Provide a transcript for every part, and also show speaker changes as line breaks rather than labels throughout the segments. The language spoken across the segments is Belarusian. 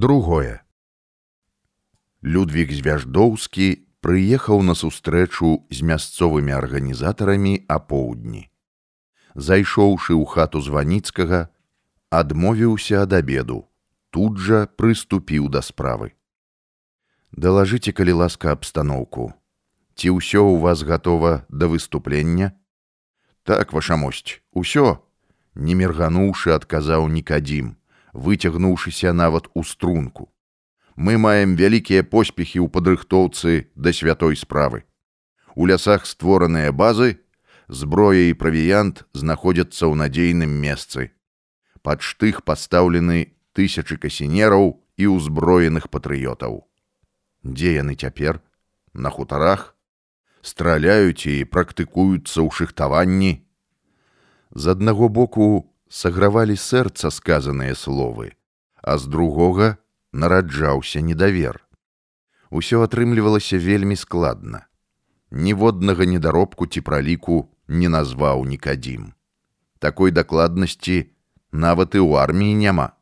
другое Людвік звяждоўскі прыехаў на сустрэчу з мясцовымі арганізатарамі апоўдні. Зайшоўшы ў хату званіцкага, адмовіўся ад абеду, тут жа прыступіў да справы. Далажыце, калі ласка абстаноўку. Ці ўсё ў вас гатова да выступлення? Так ваша мосць, усё, не міргануўшы адказаў нікадзім, выцягнуўшыся нават у струнку мы маем вялікія поспехі ў падрыхтоўцы да святой справы. У лясах створаныя базы, зброя і правіянт знаходзяцца ў надзейным месцы. Пад штых пастаўлены тысячы касінераў і ўзброеных патрыётаў. Дзе яны цяпер? На хутарах? Страляюць і практыкуюцца ў шыхтаванні. З аднаго боку сагравалі сэрца сказаныя словы, а з другога нараджаўся недавер. Усё атрымлівалася вельмі складна. Ніводнага недаробку ці праліку не назваў нікадзім. Такой дакладнасці нават і ў арміі няма.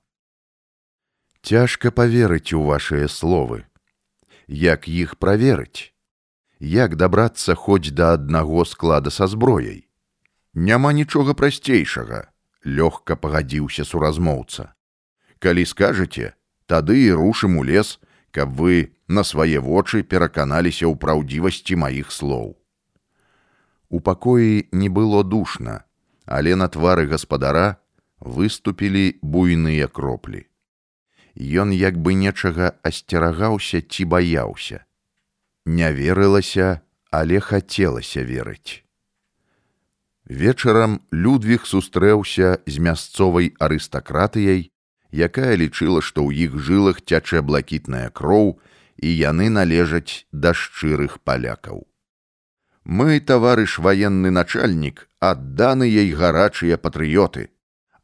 Цяжка паверыць у вашыя словы. Як іх праверыць? Як дабрацца хоць да аднаго склада са зброяй? Няма нічога прасцейшага, лёгка пагадзіўся суразмоўца. Калі скажаце, тады і рушым у лес, каб вы на свае вочы пераканаліся ў праўдзівасці маіх слоў. У пакоі не было душна, але на твары гаспадара выступілі буйныя кроплі. Ён як бы нечага асцерагаўся ці баяўся. Не верылася, але хацелася верыць. Вечарам Людвіг сустрэўся з мясцовай арыстакратыяй, якая лічыла, што ў іх жылах цячэ блакітная кроў і яны належаць да шчырых палякаў. Мы, таварыш ваенны начальнік, адданы ей гарачыя патрыёты.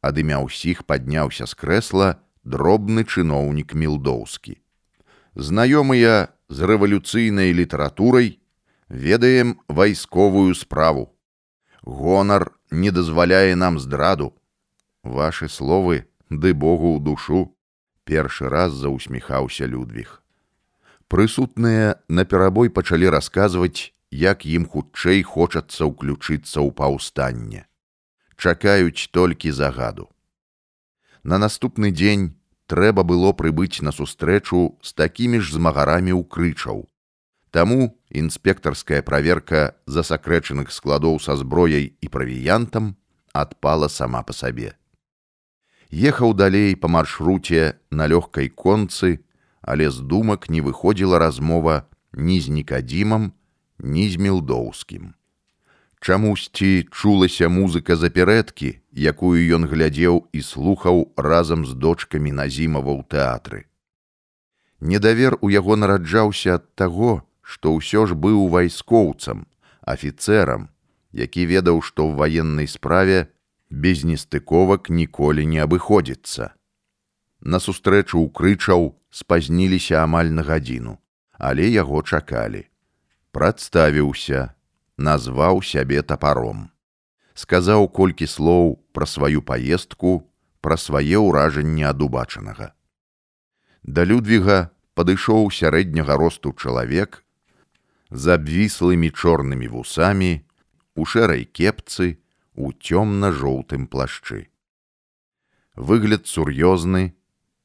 Ад імя ўсіх падняўся з крэсла дробны чыноўнік мілдоўскі. Знаёмыя з рэвалюцыйнай літаратурай ведаем вайсковую справу. Гонар не дазваляе нам здраду. Вашы словы ды богу ў душу. Першы раз заусміхаўся людвіг. Прысутныя наперабой пачалі расказваць як ім хутчэй хочацца ўключыцца ў паўстанне. Чакаюць толькі загаду. На наступны дзень трэба было прыбыць на сустрэчу з такімі ж змагарамі ўкрычаў таму інспектарская праверка засакрэчаных складоў са зброяй і правіянтам адпала сама па сабе ехаў далей па маршруце на лёгкай концы, але з думак не выходзіла размова ні з нікадзімам, ні з мілдоўскім. Чамусьці чулася музыка запярэдкі, якую ён глядзеў і слухаў разам з дочкамі назімава ў тэатры. Недавер у яго нараджаўся ад таго, што ўсё ж быў вайскоўцам, афіцэрам, які ведаў, што ў ваеннай справе без нестыковак ніколі не абыходзіцца. На сустрэчу ўкрычаў спазніліся амаль на гадзіну, але яго чакалі. Прадставіўся, назваў сябе тапаром. Сказаў колькі слоў пра сваю паездку, пра свае ўражанні ад убачанага. Да Людвіга падышоў сярэдняга росту чалавек з абвіслымі чорнымі вусамі, у шэрай кепцы, у цёмна-жоўтым плашчы. Выгляд сур'ёзны,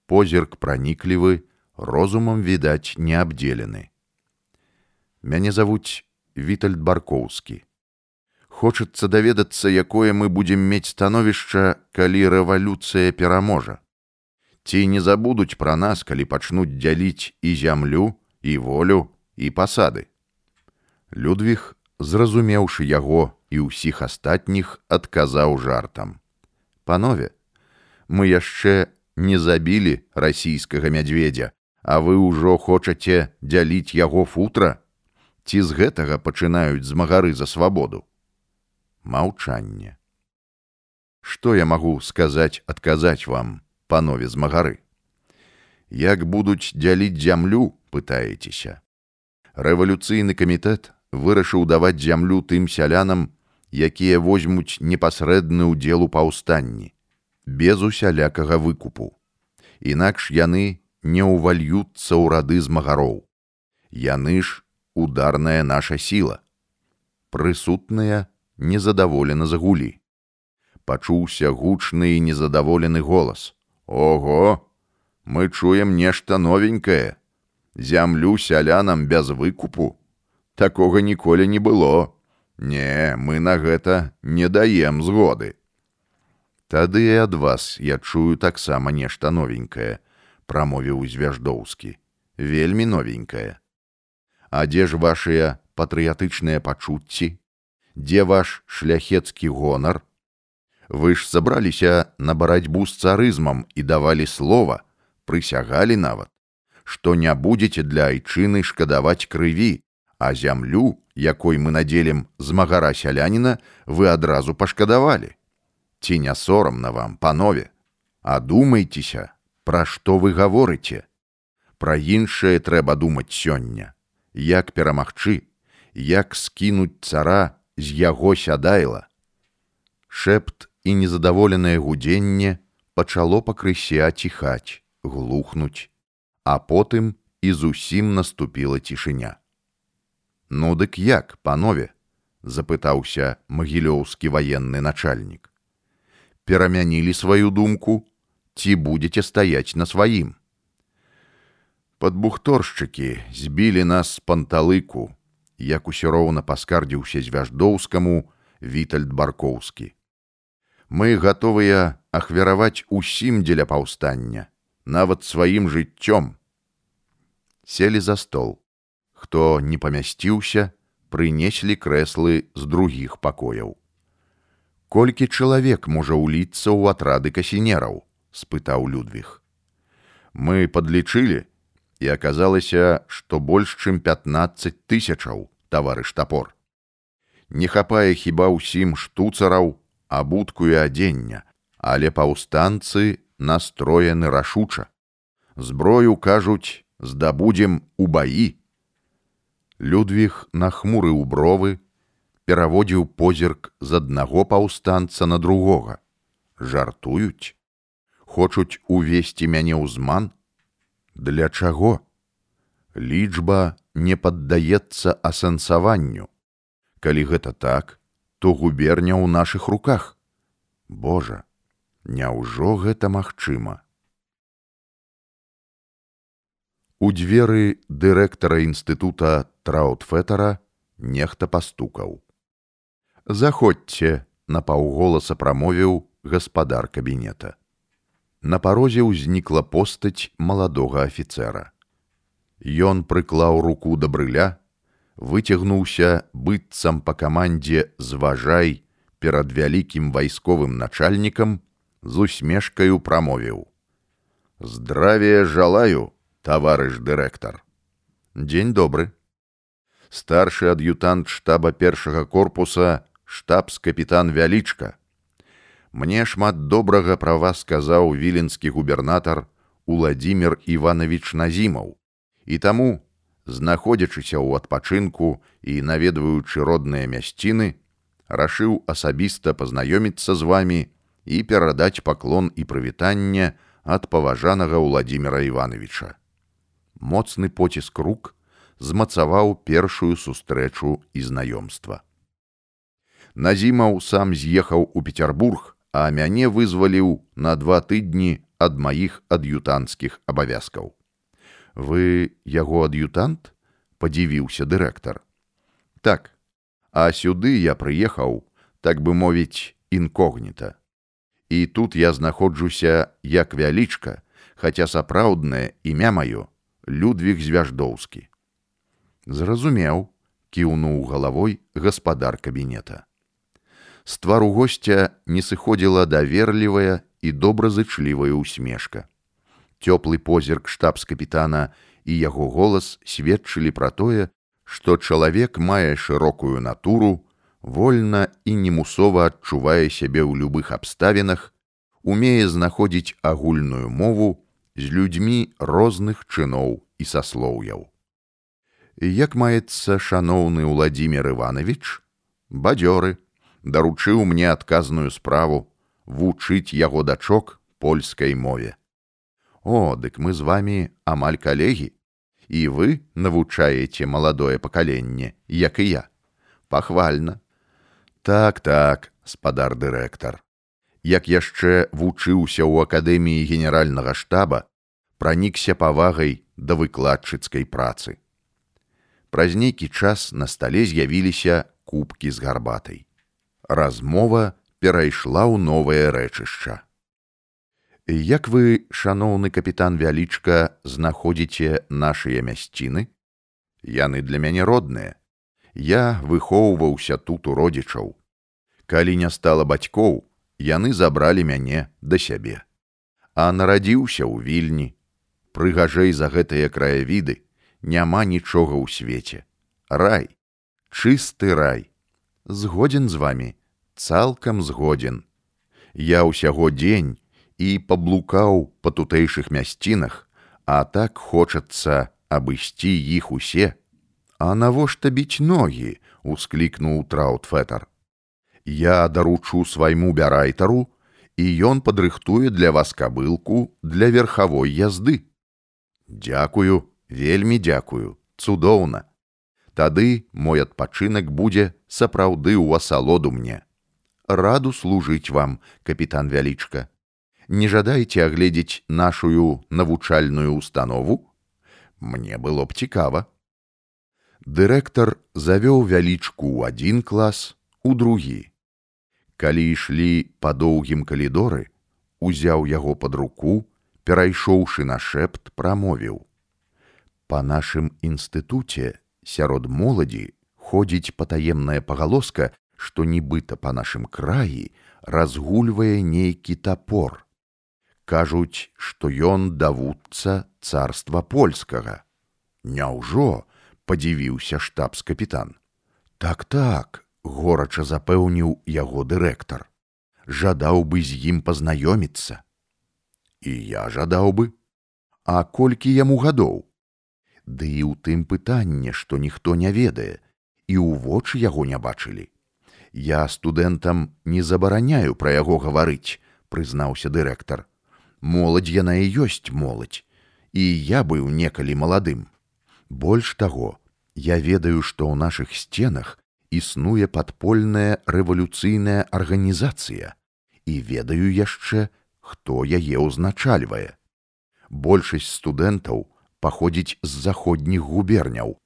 позірк праніклівы, розумам відаць не абдзелены. Мяне завуць Вітальд баркоўскі. Хочацца даведацца, якое мы будзем мець становішча, калі рэвалюцыя пераможа. Ці не забудуць пра нас, калі пачнуць дзяліць і зямлю, і волю і пасады. Людвіг, зразумеўшы яго і ўсіх астатніх адказаў жартам. Панове, мы яшчэ не забілі расійскага мядзведзя, а вы ўжо хочаце дзяліць яго футра, ці з гэтага пачынаюць змагары за свабоду. Маўчанне. Што я магу сказаць адказаць вам, панове змагары? Як будуць дзяліць зямлю, пытаецеся. Рэвалюцыйны камітэт вырашыў даваць зямлю тым сялянам, якія возьмуць непасрэдны ўдзел у паўстанні без усялякага выкупу. Інакш яны не ўвальюцца ў рады змагароў. Яны ж ударная наша сіла. Прысутныя незадаволена загулі. Пачуўся гучны і незадаволены голас: « Ого, мы чуем нешта новенькае. Зямлю сялянам без выкупу. Такога ніколі не было. Не, мы на гэта не даем згоды. Тады і ад вас я чую таксама нешта новенькае, прамовіў звяждоўскі, вельмі новенькае. А дзе ж вашыя патрыятычныя пачуцці, дзе ваш шляхецкі гонар? Вы ж сабраліся на барацьбу з царызмам і давалі слова, прысягалі нават, што не будзеце для айчыны шкадаваць крыві, а зямлю, якой мы надзелем змагара сяляніна, вы адразу пашкадавалі. Ці не сорамна вам, панове, адумайцеся, пра што вы гаворыце. Пра іншае трэба думаць сёння, як перамагчы, як скінуць цара з яго сядайла. Шэпт і незадаволенае гудзенне пачало пакрысе аціхаць, глухнуць, а потым і зусім наступіла цішыня. Ну дык як, панове, запытаўся магілёўскі ваенны начальнік. Перамянілі сваю думку, ці будзеце стаяць на сваім. Падбухторшчыкі збілі нас з панталыку, як усё роўна паскардзіўся звяждоўскаму Вітальд Баркоўскі. Мы гатовыя ахвяраваць усім дзеля паўстання, нават сваім жыццём. Селі за стол хто не памясціўся, прынеслі крэслы з другіх пакояў. Колькі чалавек можа ўліцца ў атрады касінераў, спытаў Людвіг. Мы падлічылі і аказалася, што больш чым 15 тысячаў таварыш тапор. Не хапае хіба ўсім штуцараў, абутку і адзення, але паўстанцы настроены рашуча. Зброю кажуць, здабудзем у баі, Людвіг нахмурыў бровы, пераводзіў позірк з аднаго паўстанца на другога. Жартуюць, хочуць увесці мяне ў зман. Для чаго? Лічба не паддаецца асэнсаванню. Калі гэта так, то губерня ў нашых руках. Божа, няўжо гэта магчыма? У дзверы дырэктара інстытута Траутфетара нехта пастукаў. Заходзьце, на паўголаса прамовіў гаспадар кабінета. На парозе ўзнікла постаць маладога афіцэра. Ён прыклаў руку да брыля, выцягнуўся быццам па камандзе зважай перад вялікім вайсковым начальнікам з усмешкаю прамовіў: « Здравия жалаю, таварыш дырэктар. Дзень добры. Старшы ад'ютант штаба першага корпуса штабс-капітан вялічка. Мне шмат добрага пра вас сказаў віленскі губернатар Уладзімир Іванович Назімаў. І таму, знаходзячыся ў адпачынку і наведваючы родныя мясціны, рашыў асабіста пазнаёміцца з вамі і перадаць паклон і прывітанне ад паважанага Владимира Івановича моцны поціск рук змацаваў першую сустрэчу і знаёмства. Назімаў сам з'ехаў у Петербург, а мяне вызваліў на два тыдні ад маіх ад'ютанцкіх абавязкаў. Вы яго ад'ютант падзівіўся дырэктар. Так, а сюды я прыехаў, так бы мовіць, інкогніта. І тут я знаходжуся як вялічка, хаця сапраўднае імя маё Людвіг звяждоўскі. Зразумеў, кіўнуў галавой гаспадар кабінета. З твару госця не сыходзіла даверлівая і добразычлівая усмешка. Цёплы позірк штабс-капітана і яго голас сведчылі пра тое, што чалавек мае шырокую натуру, вольна і немусова адчувае сябе ў любых абставінах, умее знаходзіць агульную мову з людзьмі розных чыноў і саслоўяў. Як маецца шаноўны Владимир Иванович, бадзёры, даручыў мне адказную справу вучыць яго дачок польскай мове. О, дык мы з вами амаль калегі, і вы навучаеце маладое пакаленне, як і я. Пахвальна. Так, так, спадар дырэктар. Як яшчэ вучыўся ў акадэміі генеральнага штаба, пранікся павагай да выкладчыцкай працы. Праз нейкі час на стале з'явіліся кубкі з гарбатай. Размова перайшла ў новае рэчышча. Як вы, шаноўны капітан вялічка, знаходзіце нашыя мясціны? Яны для мяне родныя. Я выхоўваўся тут у родзічаў. Калі не стала бацькоў, яны забралі мяне да сябе. А нарадзіўся ў вільні. Прыгажэй за гэтыя краявіды няма нічога ў свеце. Рай, чысты рай. Згодзін з вамі, цалкам згодзін. Я ўсяго дзень, і паблукаў па тутэйшых мясцінах, а так хочацца абысці іх усе. А навошта біць ногі, усклікнуў траутфетар. Я даручу свайму бярайтару, і ён падрыхтуе для вас кабылку для верхавой язды. Дякую, вельмі дзякую, цудоўна. Тады мой адпачынак будзе сапраўды ў асалоду мне. Раду служыць вам, капітан вялічка не жадаеце агледзець нашую навучальную установу мне было б цікава дырэктар завёў вялічку ў адзін клас у другі калі ішлі па доўгім калідоры узяў яго пад руку перайшоўшы на шэпт прамовіў па нашым інстытуце сярод моладзі ходзіць патаемная пагалоска што нібыта па нашым краі разгульвае нейкі тапор кажуць, што ён давудца царства польскага. Няўжо падзівіўся штабс-капітан. Так так, горача запэўніў яго дырэктар. Жадаў бы з ім пазнаёміцца. І я жадаў бы, А колькі яму гадоў? Ды і ў тым пытанне, што ніхто не ведае, і ў вочы яго не бачылі. Я студэнтам не забараняю пра яго гаварыць, прызнаўся дырэктар моладзь яна і ёсць моладзь і я быў некалі маладым больш таго я ведаю што ў нашых сценах існуе падпольная рэвалюцыйная арганізацыя. І ведаю яшчэ хто яе ўзначальвае. Большасць студэнтаў паходзіць з заходніх губерняў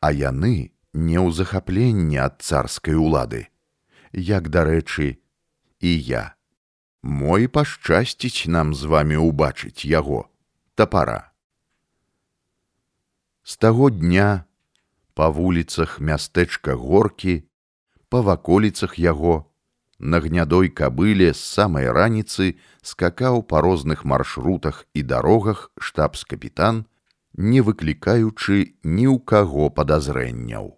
а яны не ў захапленне ад царскай улады. Як дарэчы і я. Мой пашчасціць нам з вами ўбачыць яго. Тапара. З таго дня па вуліцах мястэчка горкі, па ваколіцах яго, на гнядой кабыле з самай раніцы скакаў па розных маршрутах і дарогах штабс-капітан, не выклікаючы ні ў каго падазрэнняў.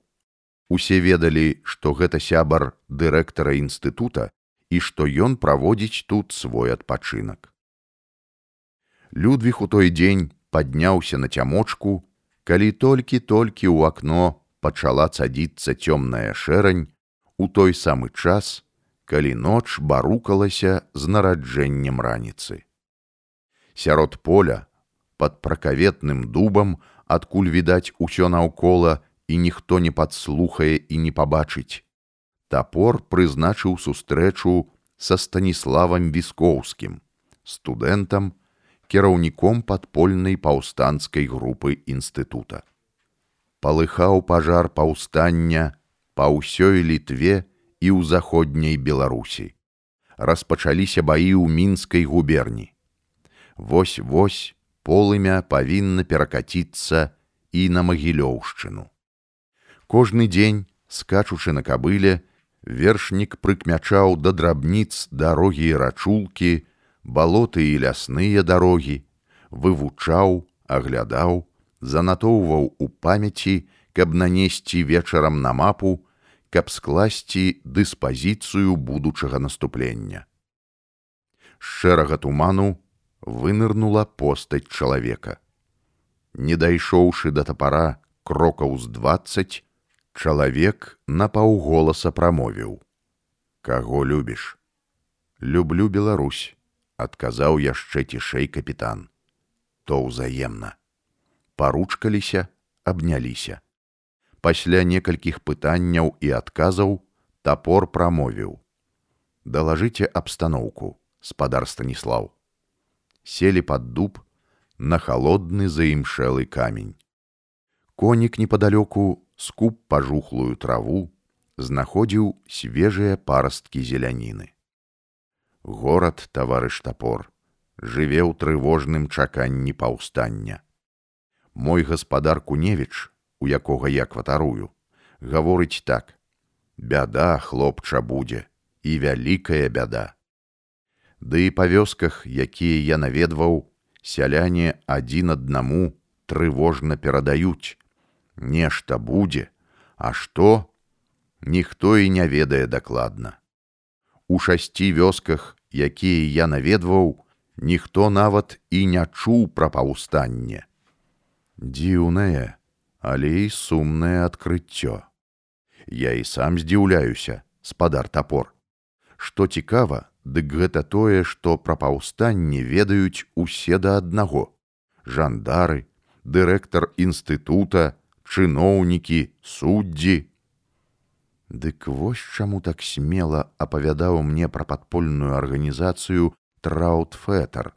Усе ведалі, што гэта сябар дырэктара інстытута, і што ён праводзіць тут свой адпачынак. Людвіг у той дзень падняўся на цямочку, калі толькі-толькі ў акно пачала цадзіцца цёмная шэрань у той самы час, калі ноч барукалася з нараджэннем раніцы. Сярод поля, пад пракаветным дубам, адкуль відаць усё наўкола і ніхто не падслухае і не пабачыць, тапор прызначыў сустрэчу са станіславам віскоўскім студэнтам кіраўніком падпольнай паўстанцкай групы інстытута. Палыхаў пажар паўстання па ўсёй літве і ў заходняй беларусі. Распачаліся баі ў мінскай губерні. Вось вось полымя павінна перакаціцца і на магілёўшчыну. Кожны дзень скачучы на кабыле вершнік прыкмячаў да драбніц дарогі і рачулкі, балоты і лясныя дарогі, вывучаў, аглядаў, занатоўваў у памяці, каб нанесці вечарам на мапу, каб скласці дыспазіцыю будучага наступлення. З шэрага туману вынырнула постаць чалавека. Не дайшоўшы да тапара крокаў з двадцать, Чалавек напаўголаса прамовіў: « Каго любіш? Люблю Беларусь, адказаў яшчэ цішэй капітан. то ўзаемна. Паручкаліся, абняліся. Пасля некалькіх пытанняў і адказаў топор прамовіў: « Далажыце абстаноўку, спадар Станіслаў. Селі пад дуб на халодны заімшэлы камень. Конік непадалёку скуп пажухлую траву, знаходзіў свежыя парасткі зеляніны. Горад таварыш топор жыве ў трывожным чаканні паўстання. Мой гаспадар Куневіч, у якога я кватарую, гаворыць так: бяда хлопча будзе і вялікая бяда. Ды і па вёсках, якія я наведваў, сяляне адзін аднаму трывожна перадаюць: нешта будзе, а што? Ніхто і не ведае дакладна. У шасці вёсках, якія я наведваў, ніхто нават і не чуў пра паўстанне. Дзіўнае, але і сумнае адкрыццё. Я і сам здзіўляюся, спадар топор. Што цікава, дык гэта тое, што пра паўстанне ведаюць усе да аднаго: жандары, дырэктар інстытута, чыноўнікі, суддзі. Дык вось чаму так смела апавядаў мне пра падпольную арганізацыю траутфетер.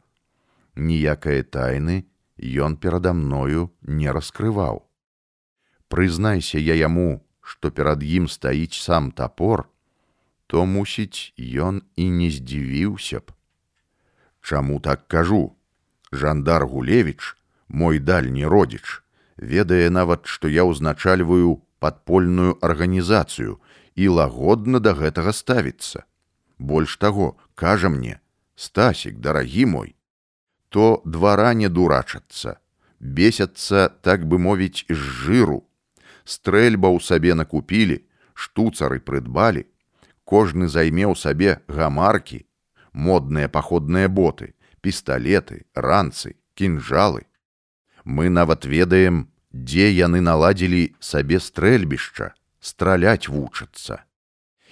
Ніякае тайны ён перада мною не раскрываў. Прызнайся я яму, што перад ім стаіць сам топор, то мусіць ён і не здзівіўся б. Чаму так кажу? Жандар Гулевіч, мой дальні родзіч, ведае нават, што я ўзначальваю падпольную арганізацыю і лагодна да гэтага ставіцца. Больш таго, кажа мне, Стасік, дарагі мой, то двара не дурачацца, бесяцца, так бы мовіць, з жыру. Стрэльба ў сабе накупілі, штуцары прыдбалі, кожны займеў сабе гамаркі, модныя паходныя боты, пісталеты, ранцы, кінжалы. Мы нават ведаем, дзе яны наладзілі сабе стрэльбішча, страляць вучацца.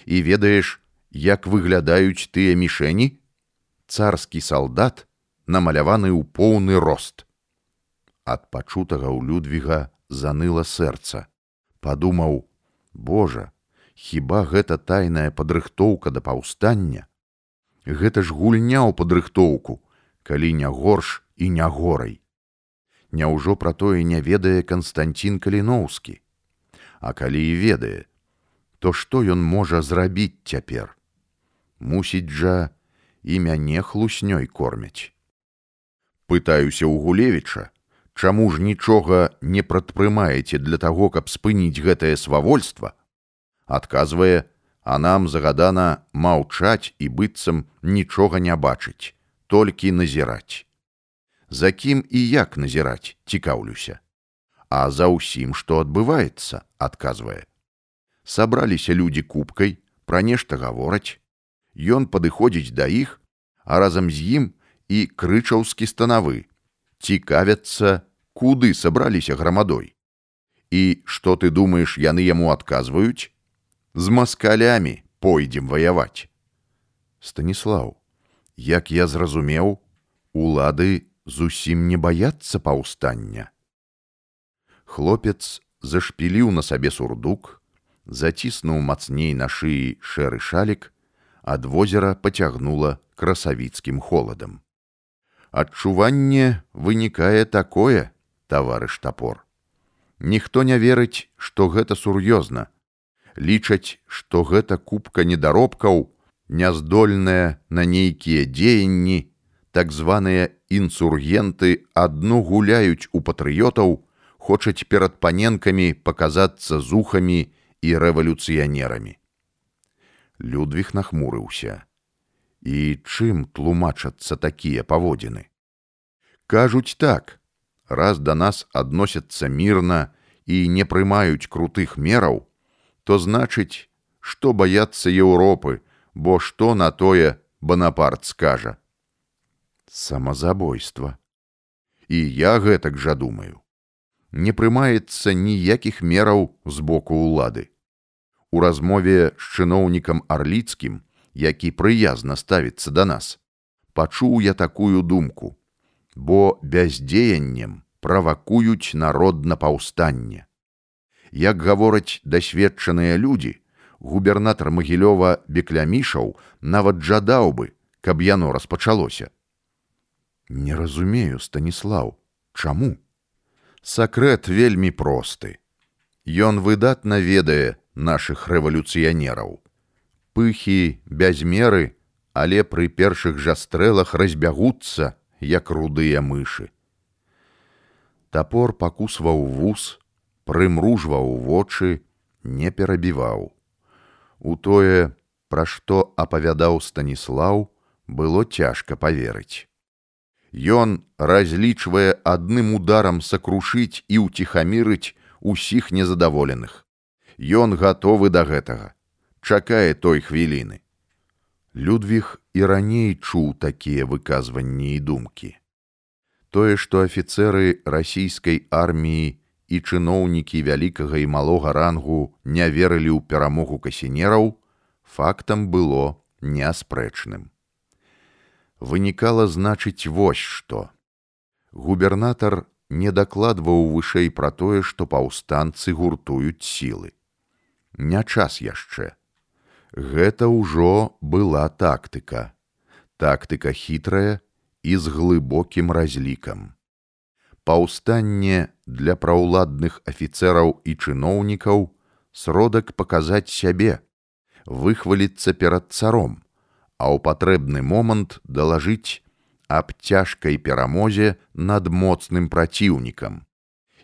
І ведаеш, як выглядаюць тыя мішэні, царскі салдат намаляваны ў поўны рост. Ад пачутага ў Людвіга заныла сэрца. Падумаў: Божа, хіба гэта тайная падрыхтоўка да паўстання? Гэта ж гульня ў падрыхтоўку, калі не горш і не горай. Няўжо пра тое не ведае Канстанцін Каліноўскі. А калі і ведае, то што ён можа зрабіць цяпер? Мусіць жа, і мяне хлуснёй кормяць. Пытаюся ў гулевіча, чаму ж нічога не прадпрымаеце для таго, каб спыніць гэтае свавольства, адказвае, а нам загадана маўчаць і быццам нічога не бачыць, толькі назіраць. За кім і як назіраць, цікаўлюся. А за ўсім, што адбываецца, адказвае. Сабраліся людзі кубкай, пра нешта гавораць, Ён падыходзіць да іх, а разам з ім і крычаўскі станавы, цікавяцца, куды сабраліся грамадой. І што ты думаеш, яны яму адказваюць? З маскалямі пойдзем ваяваць. Станіслаў, як я зразумеў, улады зусім не баяцца паўстання. Хлопец зашпіліў на сабе сурдук, заціснуў мацней на шыі шэры шалік, ад возера пацягнула красавіцкім холадам. Адчуванне вынікае такое, таварыш топор. Ніхто не верыць, што гэта сур'ёзна. Лічаць, што гэта купка недаробкаў, няздольная на нейкія дзеянні, так званыя інсургенты адну гуляюць у патрыётаў, хочуць перад паненкамі паказацца зухамі і рэвалюцыянерамі. Людвіг нахмурыўся. І чым тлумачацца такія паводзіны? Кажуць так, раз да нас адносяцца мірна і не прымаюць крутых мераў, то значыць, што баяцца Еўропы, бо што на тое Банапарт скажа. Самазабойства. І я гэтак жа думаю. Не прымаецца ніякіх мераў з боку ўлады у размове з чыноўнікам арліцкім, які прыязна ставіцца да нас, пачуў я такую думку: бо бяздзеяннем правакуюць народ на паўстанне. Як гавораць дасведчаныя людзі, губернатар магілёва беклямішаў нават жадаў бы, каб яно распачалося. Не разумею, станіслаў, чаму? Сакрэт вельмі просты. Ён выдатна ведае нашых рэвалюцыянераў. Пыхі без меры, але пры першых жа стрэлах разбягуцца, як рудыя мышы. Тапор пакусваў вус, прымружваў вочы, не перабіваў. У тое, пра што апавядаў станіслаў, было цяжка поверыць. Ён разлічвае адным ударам сакрушыць і ўціхамірыць усіх незадаволеных. Ён гатовы да гэтага, чакае той хвіліны. Людвіг і раней чуў такія выказванні і думкі. Тое, што афіцэры расійскай арміі і чыноўнікі вялікага і малога рангу не верылі ў перамогу касінераў, фактам было неаспрэчным вынікала значыць вось што. Губернатар не дакладваў вышэй пра тое, што паўстанцы гуртуюць сілы. Не час яшчэ. Гэта ўжо была тактыка. Тактыка хітрая і з глыбокім разлікам. Паўстанне для праўладных афіцэраў і чыноўнікаў сродак паказаць сябе, выхваліцца перад царом, а ў патрэбны момант далажыць аб цяжкай перамозе над моцным праціўнікам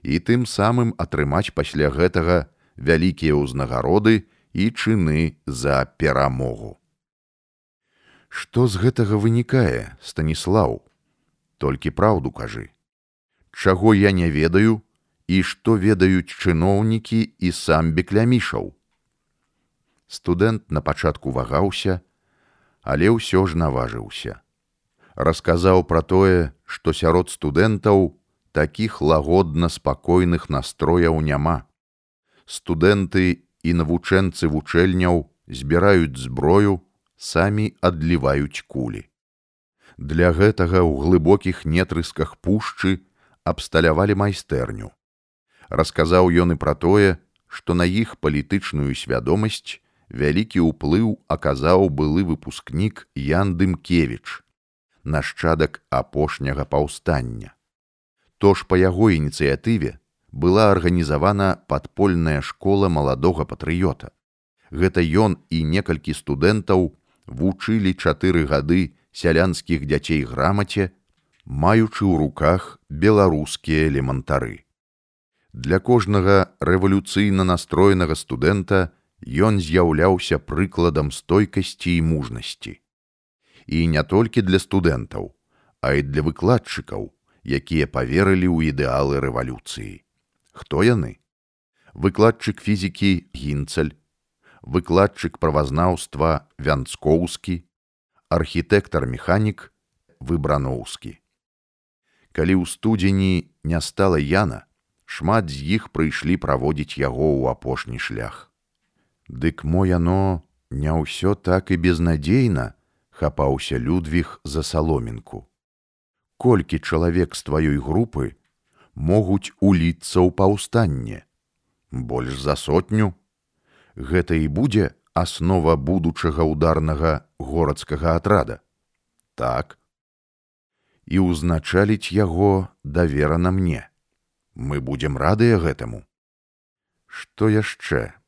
і тым самым атрымаць пасля гэтага вялікія ўзнагароды і чыны за перамогу. Што з гэтага вынікае, станіслаў, толькі праўду кажы, чаго я не ведаю і што ведаюць чыноўнікі і сам беклямішаў. Студэнт на пачатку вагаўся, але ўсё ж наважыўся. Расказаў пра тое, што сярод студэнтаў такіх лагодна спакойных настрояў няма. Студэнты і навучэнцы вучэльняў збіраюць зброю, самі адліваюць кулі. Для гэтага ў глыбокіх нетрысках пушчы абсталявалі майстэрню. Расказаў ён і пра тое, што на іх палітычную свядомасць вялікі ўплыў аказаў былы выпускнік Ян Дымкевіч, нашчадак апошняга паўстання. То ж па яго ініцыятыве была арганізавана падпольная школа маладога патрыёта. Гэта ён і некалькі студэнтаў вучылі чатыры гады сялянскіх дзяцей грамаце, маючы ў руках беларускія элемантары. Для кожнага рэвалюцыйна настроенага студэнта ён з'яўляўся прыкладам стойкасці і мужнасці. І не толькі для студэнтаў, а і для выкладчыкаў, якія поверылі ў ідэалы рэвалюцыі. Хто яны? Выкладчык фізікі гінцаль, выкладчык правазнаўства вянцкоўскі, архітэктар механік выбраноўскі. Калі ў студзені не стала яна, шмат з іх прыйшлі праводзіць яго ў апошні шлях. Дык мо яно не ўсё так і безнадзейна хапаўся людвіг за саломінку. Колькі чалавек з тваёй групы могуць уліцца ў паўстанне, больш за сотню. Гэта і будзе аснова будучага ударнага горацкага атрада. Так. І ўзначаліць яго даверана мне. Мы будзем радыя гэтаму. Што яшчэ?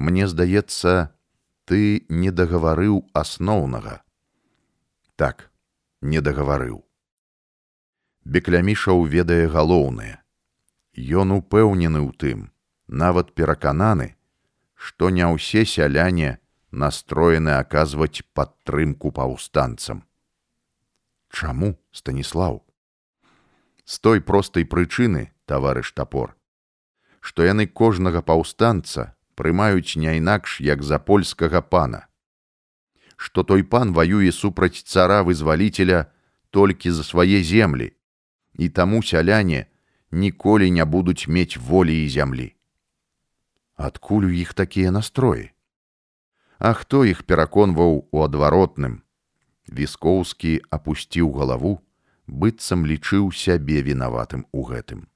Мне здаецца, ты не дагаварыў асноўнага. Так, не дагаварыў. Беклямішаў ведае галоўнае. Ён упэўнены ў тым, нават перакананы, што не ўсе сяляне настроены аказваць падтрымку паўстанцам. Чаму, станіслаў? З той простай прычыны, таварыш тапор, што яны кожнага паўстанца прымаюць не інакш як за польскага пана. Што той пан ваюе супраць цара вызваліцеля толькі за свае землі і таму сяляне ніколі не будуць мець волі і зямлі. Адкуль у іх такія настроі? А хто іх пераконваў у адваротным? Віскоўскі апусціў галаву быццам лічыў сябе вінаватым у гэтым.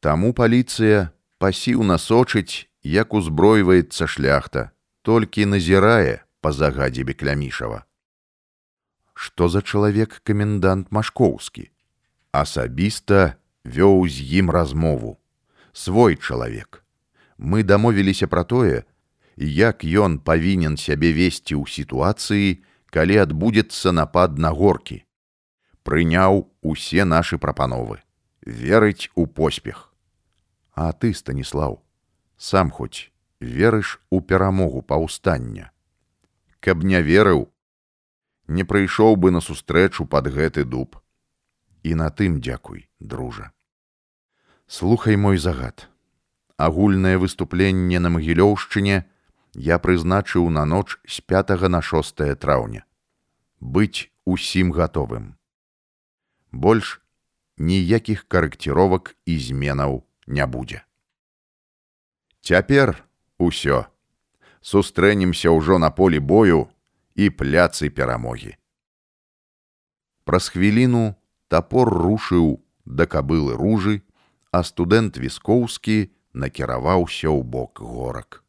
Таму паліцыя пасіўна сочыць, як узбройваецца шляхта, толькі назірае па загадзе беклямішава. Што за чалавек камендант Машкоўскі? Асабіста вёў з ім размову. Свой чалавек. Мы дамовіліся пра тое, як ён павінен сябе весці ў сітуацыі, калі адбудзецца напад на горкі. Прыняў усе нашы прапановы, верыць у поспех. А ты, Станіслаў, сам хоць верыш у перамогу паўстання. Каб не верыў, не прыйшоў бы на сустрэчу пад гэты дуб. І на тым дзякуй, дружа. Слухай мой загад. Агульнае выступленне на магілёўшчыне я прызначыў на ноч з 5 на 6 траўня. Быць усім гатовым. Больш ніякіх карэкціровак і зменаў не будзе. Цяпер усё. Сустрэнемся ўжо на полі бою і пляцы перамогі. Праз хвіліну тапор рушыў да кабылы ружы, а студэнт віскоўскі накіраваўся ў бок горак.